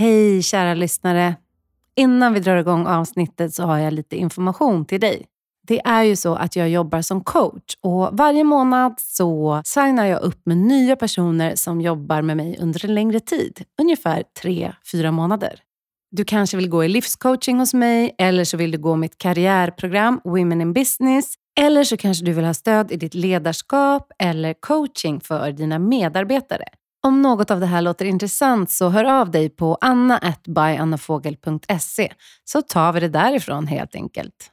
Hej kära lyssnare. Innan vi drar igång avsnittet så har jag lite information till dig. Det är ju så att jag jobbar som coach och varje månad så signar jag upp med nya personer som jobbar med mig under en längre tid. Ungefär tre fyra månader. Du kanske vill gå i livscoaching hos mig eller så vill du gå mitt karriärprogram Women in Business eller så kanske du vill ha stöd i ditt ledarskap eller coaching för dina medarbetare. Om något av det här låter intressant så hör av dig på anna.byannafogel.se så tar vi det därifrån helt enkelt.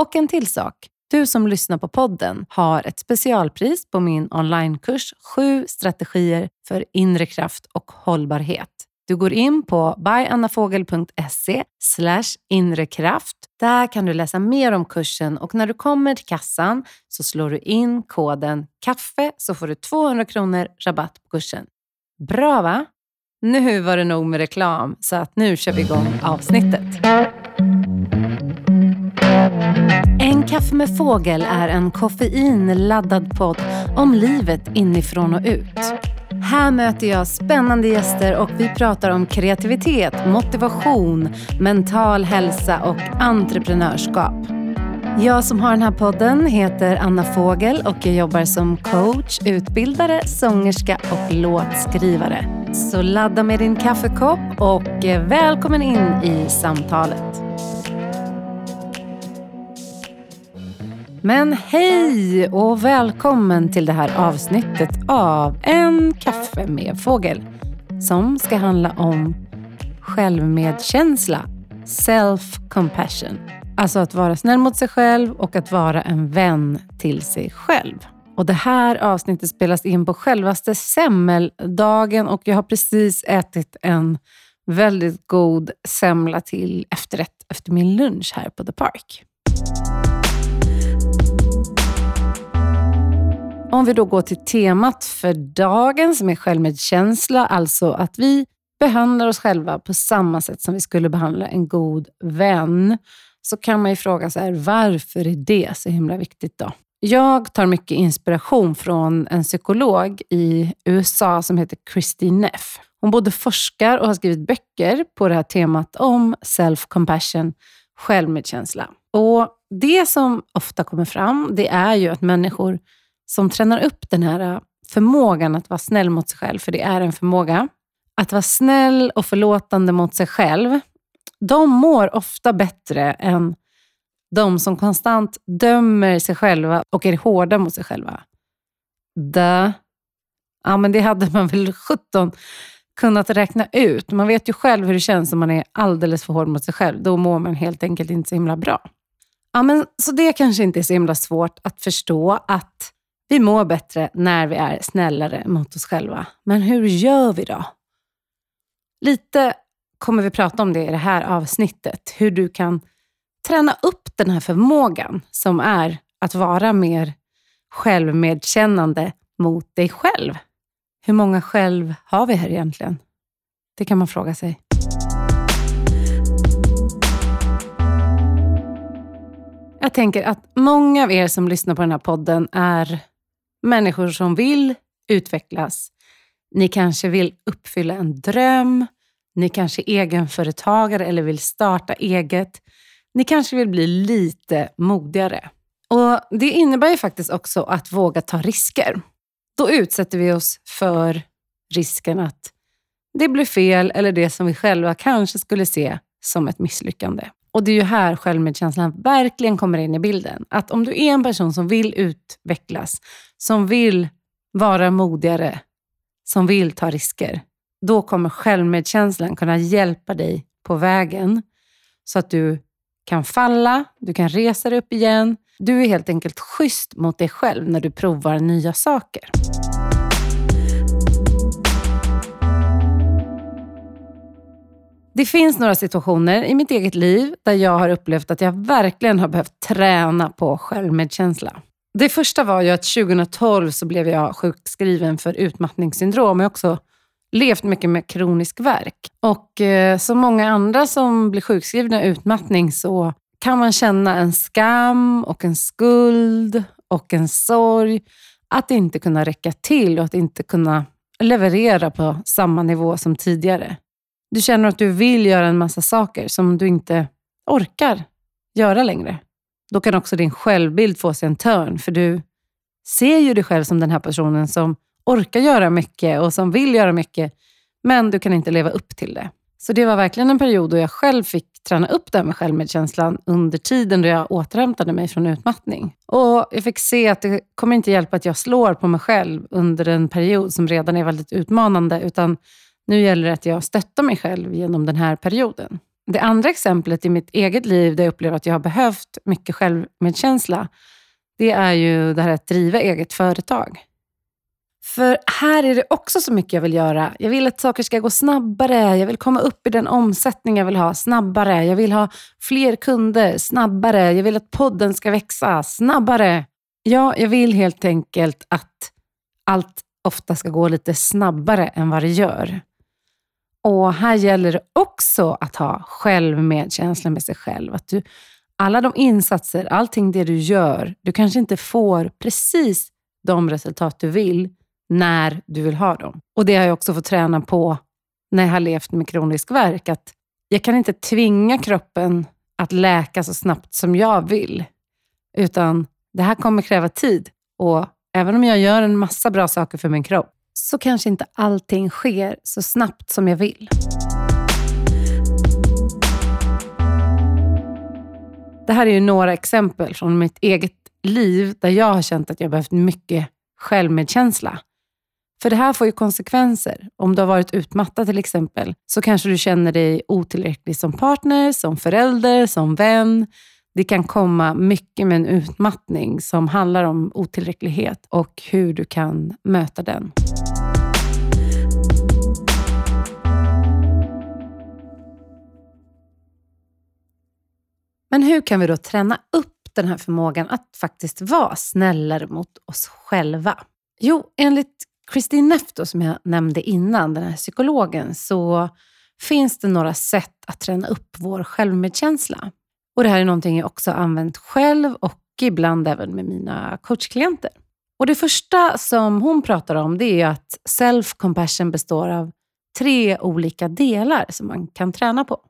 Och en till sak. Du som lyssnar på podden har ett specialpris på min onlinekurs 7 strategier för inre kraft och hållbarhet. Du går in på byannafogel.se inrekraft. Där kan du läsa mer om kursen och när du kommer till kassan så slår du in koden KAFFE så får du 200 kronor rabatt på kursen. Bra va? Nu var det nog med reklam så att nu kör vi igång avsnittet. En kaffe med fågel är en koffeinladdad podd om livet inifrån och ut. Här möter jag spännande gäster och vi pratar om kreativitet, motivation, mental hälsa och entreprenörskap. Jag som har den här podden heter Anna Fågel och jag jobbar som coach, utbildare, sångerska och låtskrivare. Så ladda med din kaffekopp och eh, välkommen in i samtalet. Men hej och välkommen till det här avsnittet av En kaffe med fågel som ska handla om självmedkänsla, self-compassion. Alltså att vara snäll mot sig själv och att vara en vän till sig själv. Och Det här avsnittet spelas in på självaste semmeldagen och jag har precis ätit en väldigt god semla till efterrätt efter min lunch här på The Park. Om vi då går till temat för dagen som är självmedkänsla, alltså att vi behandlar oss själva på samma sätt som vi skulle behandla en god vän, så kan man ju fråga sig varför är det så himla viktigt då? Jag tar mycket inspiration från en psykolog i USA som heter Christine Neff. Hon både forskar och har skrivit böcker på det här temat om self-compassion, självmedkänsla. Och Det som ofta kommer fram, det är ju att människor som tränar upp den här äh, förmågan att vara snäll mot sig själv, för det är en förmåga. Att vara snäll och förlåtande mot sig själv, de mår ofta bättre än de som konstant dömer sig själva och är hårda mot sig själva. Da. Ja, men det hade man väl 17 kunnat räkna ut. Man vet ju själv hur det känns om man är alldeles för hård mot sig själv. Då mår man helt enkelt inte så himla bra. Ja, men, så det kanske inte är så himla svårt att förstå att vi mår bättre när vi är snällare mot oss själva. Men hur gör vi då? Lite kommer vi prata om det i det här avsnittet. Hur du kan träna upp den här förmågan som är att vara mer självmedkännande mot dig själv. Hur många själv har vi här egentligen? Det kan man fråga sig. Jag tänker att många av er som lyssnar på den här podden är människor som vill utvecklas. Ni kanske vill uppfylla en dröm. Ni kanske är egenföretagare eller vill starta eget. Ni kanske vill bli lite modigare. Och Det innebär ju faktiskt också att våga ta risker. Då utsätter vi oss för risken att det blir fel eller det som vi själva kanske skulle se som ett misslyckande. Och Det är ju här självmedkänslan verkligen kommer in i bilden. Att om du är en person som vill utvecklas, som vill vara modigare, som vill ta risker, då kommer självmedkänslan kunna hjälpa dig på vägen så att du kan falla, du kan resa dig upp igen. Du är helt enkelt schysst mot dig själv när du provar nya saker. Det finns några situationer i mitt eget liv där jag har upplevt att jag verkligen har behövt träna på självmedkänsla. Det första var ju att 2012 så blev jag sjukskriven för utmattningssyndrom. Jag har också levt mycket med kronisk värk. Och eh, som många andra som blir sjukskrivna i utmattning så kan man känna en skam och en skuld och en sorg att inte kunna räcka till och att inte kunna leverera på samma nivå som tidigare. Du känner att du vill göra en massa saker som du inte orkar göra längre. Då kan också din självbild få sig en törn, för du ser ju dig själv som den här personen som orkar göra mycket och som vill göra mycket, men du kan inte leva upp till det. Så det var verkligen en period då jag själv fick träna upp det här med självmedkänslan under tiden då jag återhämtade mig från utmattning. Och Jag fick se att det kommer inte hjälpa att jag slår på mig själv under en period som redan är väldigt utmanande, utan nu gäller det att jag stöttar mig själv genom den här perioden. Det andra exemplet i mitt eget liv där jag upplever att jag har behövt mycket självmedkänsla, det är ju det här att driva eget företag. För här är det också så mycket jag vill göra. Jag vill att saker ska gå snabbare. Jag vill komma upp i den omsättning jag vill ha snabbare. Jag vill ha fler kunder snabbare. Jag vill att podden ska växa snabbare. Ja, jag vill helt enkelt att allt ofta ska gå lite snabbare än vad det gör. Och här gäller det också att ha självmedkänsla med sig själv. Att du, alla de insatser, allting det du gör, du kanske inte får precis de resultat du vill när du vill ha dem. Och Det har jag också fått träna på när jag har levt med kronisk värk. Att jag kan inte tvinga kroppen att läka så snabbt som jag vill. Utan det här kommer kräva tid. Och även om jag gör en massa bra saker för min kropp, så kanske inte allting sker så snabbt som jag vill. Det här är ju några exempel från mitt eget liv där jag har känt att jag behövt mycket självmedkänsla. För det här får ju konsekvenser. Om du har varit utmattad till exempel, så kanske du känner dig otillräcklig som partner, som förälder, som vän. Det kan komma mycket med en utmattning som handlar om otillräcklighet och hur du kan möta den. Men hur kan vi då träna upp den här förmågan att faktiskt vara snällare mot oss själva? Jo, enligt Christine Neff, som jag nämnde innan, den här psykologen, så finns det några sätt att träna upp vår självmedkänsla. Och Det här är någonting jag också använt själv och ibland även med mina coachklienter. Och Det första som hon pratar om det är att self-compassion består av tre olika delar som man kan träna på.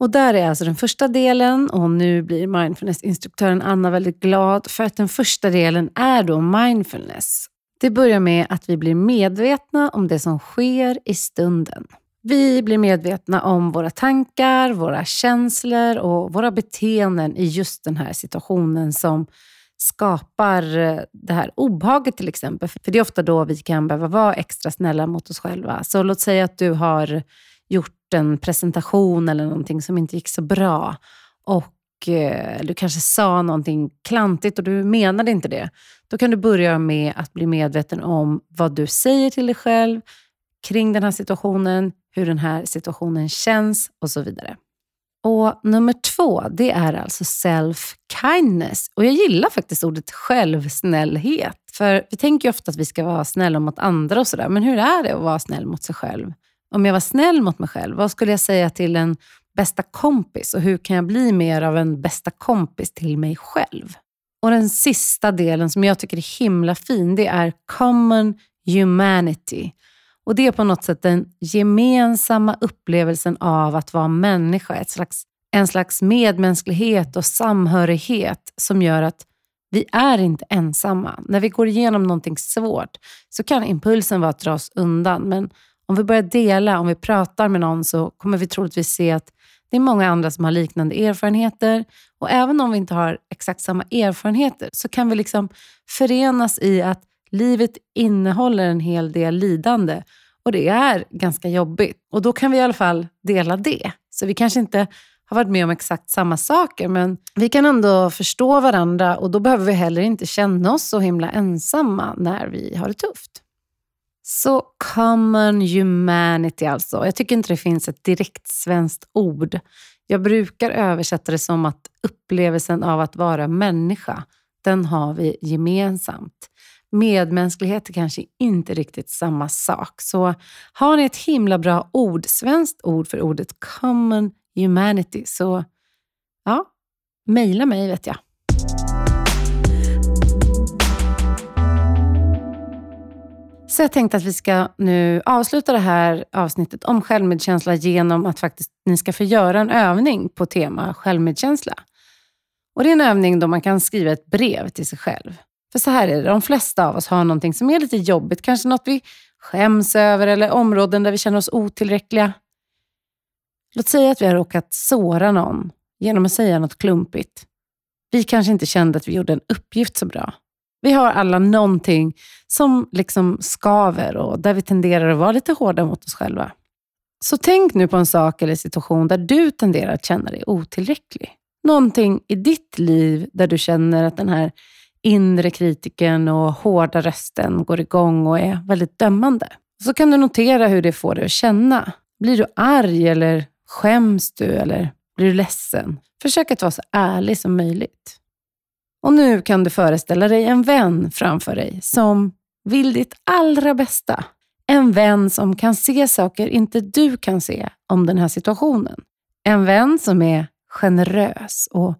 Och Där är alltså den första delen och nu blir mindfulnessinstruktören Anna väldigt glad för att den första delen är då mindfulness. Det börjar med att vi blir medvetna om det som sker i stunden. Vi blir medvetna om våra tankar, våra känslor och våra beteenden i just den här situationen som skapar eh, det här obehaget till exempel. För det är ofta då vi kan behöva vara extra snälla mot oss själva. Så låt säga att du har gjort en presentation eller någonting som inte gick så bra och eh, du kanske sa någonting klantigt och du menade inte det. Då kan du börja med att bli medveten om vad du säger till dig själv kring den här situationen, hur den här situationen känns och så vidare. Och Nummer två, det är alltså self-kindness. Och Jag gillar faktiskt ordet självsnällhet. För vi tänker ju ofta att vi ska vara snälla mot andra och sådär. Men hur är det att vara snäll mot sig själv? Om jag var snäll mot mig själv, vad skulle jag säga till en bästa kompis? Och hur kan jag bli mer av en bästa kompis till mig själv? Och den sista delen som jag tycker är himla fin, det är common humanity. Och Det är på något sätt den gemensamma upplevelsen av att vara människa. Ett slags, en slags medmänsklighet och samhörighet som gör att vi är inte ensamma. När vi går igenom någonting svårt så kan impulsen vara att dra oss undan. Men om vi börjar dela, om vi pratar med någon så kommer vi troligtvis se att det är många andra som har liknande erfarenheter. Och även om vi inte har exakt samma erfarenheter så kan vi liksom förenas i att livet innehåller en hel del lidande och det är ganska jobbigt. Och då kan vi i alla fall dela det. Så vi kanske inte har varit med om exakt samma saker, men vi kan ändå förstå varandra och då behöver vi heller inte känna oss så himla ensamma när vi har det tufft. Så common humanity alltså. Jag tycker inte det finns ett direkt svenskt ord. Jag brukar översätta det som att upplevelsen av att vara människa, den har vi gemensamt. Medmänsklighet är kanske inte riktigt samma sak. Så har ni ett himla bra ord, svenskt ord för ordet common humanity, så ja, mejla mig vet jag. Så jag tänkte att vi ska nu avsluta det här avsnittet om självmedkänsla genom att faktiskt ni ska få göra en övning på tema självmedkänsla. Och Det är en övning då man kan skriva ett brev till sig själv. För så här är det, de flesta av oss har någonting som är lite jobbigt, kanske något vi skäms över eller områden där vi känner oss otillräckliga. Låt säga att vi har råkat såra någon genom att säga något klumpigt. Vi kanske inte kände att vi gjorde en uppgift så bra. Vi har alla någonting som liksom skaver och där vi tenderar att vara lite hårda mot oss själva. Så tänk nu på en sak eller situation där du tenderar att känna dig otillräcklig. Någonting i ditt liv där du känner att den här inre kritiken och hårda rösten går igång och är väldigt dömande. Så kan du notera hur det får dig att känna. Blir du arg eller skäms du eller blir du ledsen? Försök att vara så ärlig som möjligt. Och nu kan du föreställa dig en vän framför dig som vill ditt allra bästa. En vän som kan se saker inte du kan se om den här situationen. En vän som är generös och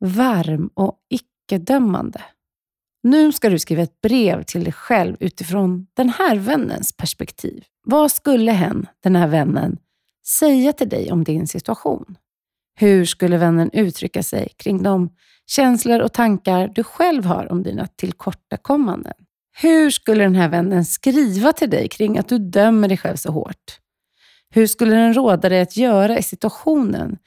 varm och icke-dömande. Nu ska du skriva ett brev till dig själv utifrån den här vännens perspektiv. Vad skulle hen, den här vännen, säga till dig om din situation? Hur skulle vännen uttrycka sig kring de känslor och tankar du själv har om dina tillkortakommanden? Hur skulle den här vännen skriva till dig kring att du dömer dig själv så hårt? Hur skulle den råda dig att göra i situationen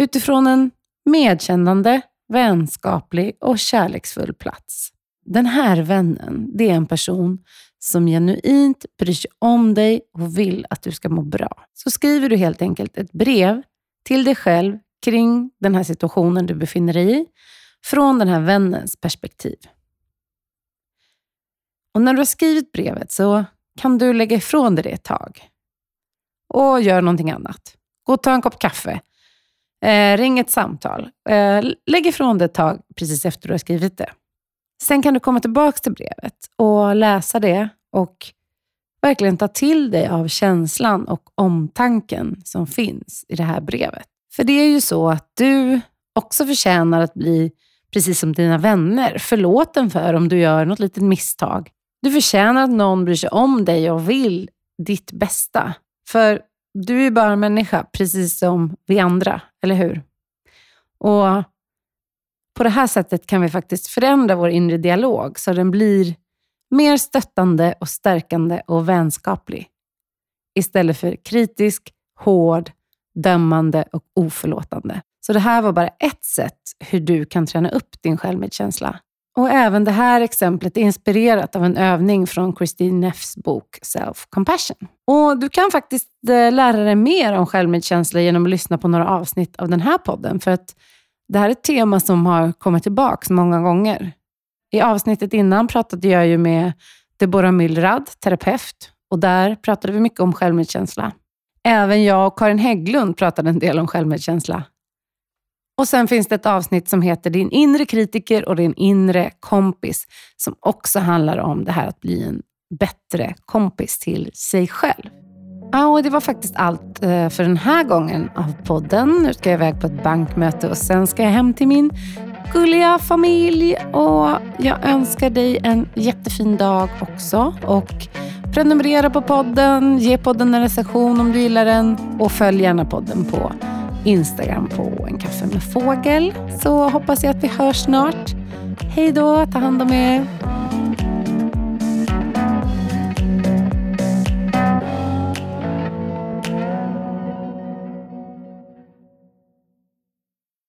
utifrån en medkännande, vänskaplig och kärleksfull plats? Den här vännen, det är en person som genuint bryr sig om dig och vill att du ska må bra. Så skriver du helt enkelt ett brev till dig själv kring den här situationen du befinner dig i från den här vännens perspektiv. Och När du har skrivit brevet så kan du lägga ifrån dig det ett tag och gör någonting annat. Gå och ta en kopp kaffe. Eh, ring ett samtal. Eh, lägg ifrån det ett tag precis efter du har skrivit det. Sen kan du komma tillbaka till brevet och läsa det och verkligen ta till dig av känslan och omtanken som finns i det här brevet. För det är ju så att du också förtjänar att bli, precis som dina vänner, förlåten för om du gör något litet misstag. Du förtjänar att någon bryr sig om dig och vill ditt bästa. För du är ju bara en människa, precis som vi andra, eller hur? Och på det här sättet kan vi faktiskt förändra vår inre dialog så den blir mer stöttande och stärkande och vänskaplig. Istället för kritisk, hård, dömande och oförlåtande. Så det här var bara ett sätt hur du kan träna upp din självmedkänsla. Och även det här exemplet är inspirerat av en övning från Christine Neffs bok Self Compassion. Och Du kan faktiskt eh, lära dig mer om självmedkänsla genom att lyssna på några avsnitt av den här podden. För att det här är ett tema som har kommit tillbaka många gånger. I avsnittet innan pratade jag ju med Deborah Myllrad, terapeut. Och där pratade vi mycket om självmedkänsla. Även jag och Karin Hägglund pratade en del om självmedkänsla. Och sen finns det ett avsnitt som heter Din inre kritiker och din inre kompis, som också handlar om det här att bli en bättre kompis till sig själv. Ja, och det var faktiskt allt eh, för den här gången av podden. Nu ska jag iväg på ett bankmöte och sen ska jag hem till min gulliga familj. Och jag önskar dig en jättefin dag också. Och prenumerera på podden, ge podden en recension om du gillar den och följ gärna podden på Instagram på En kaffe med fågel. Så hoppas jag att vi hörs snart. Hej då, ta hand om er.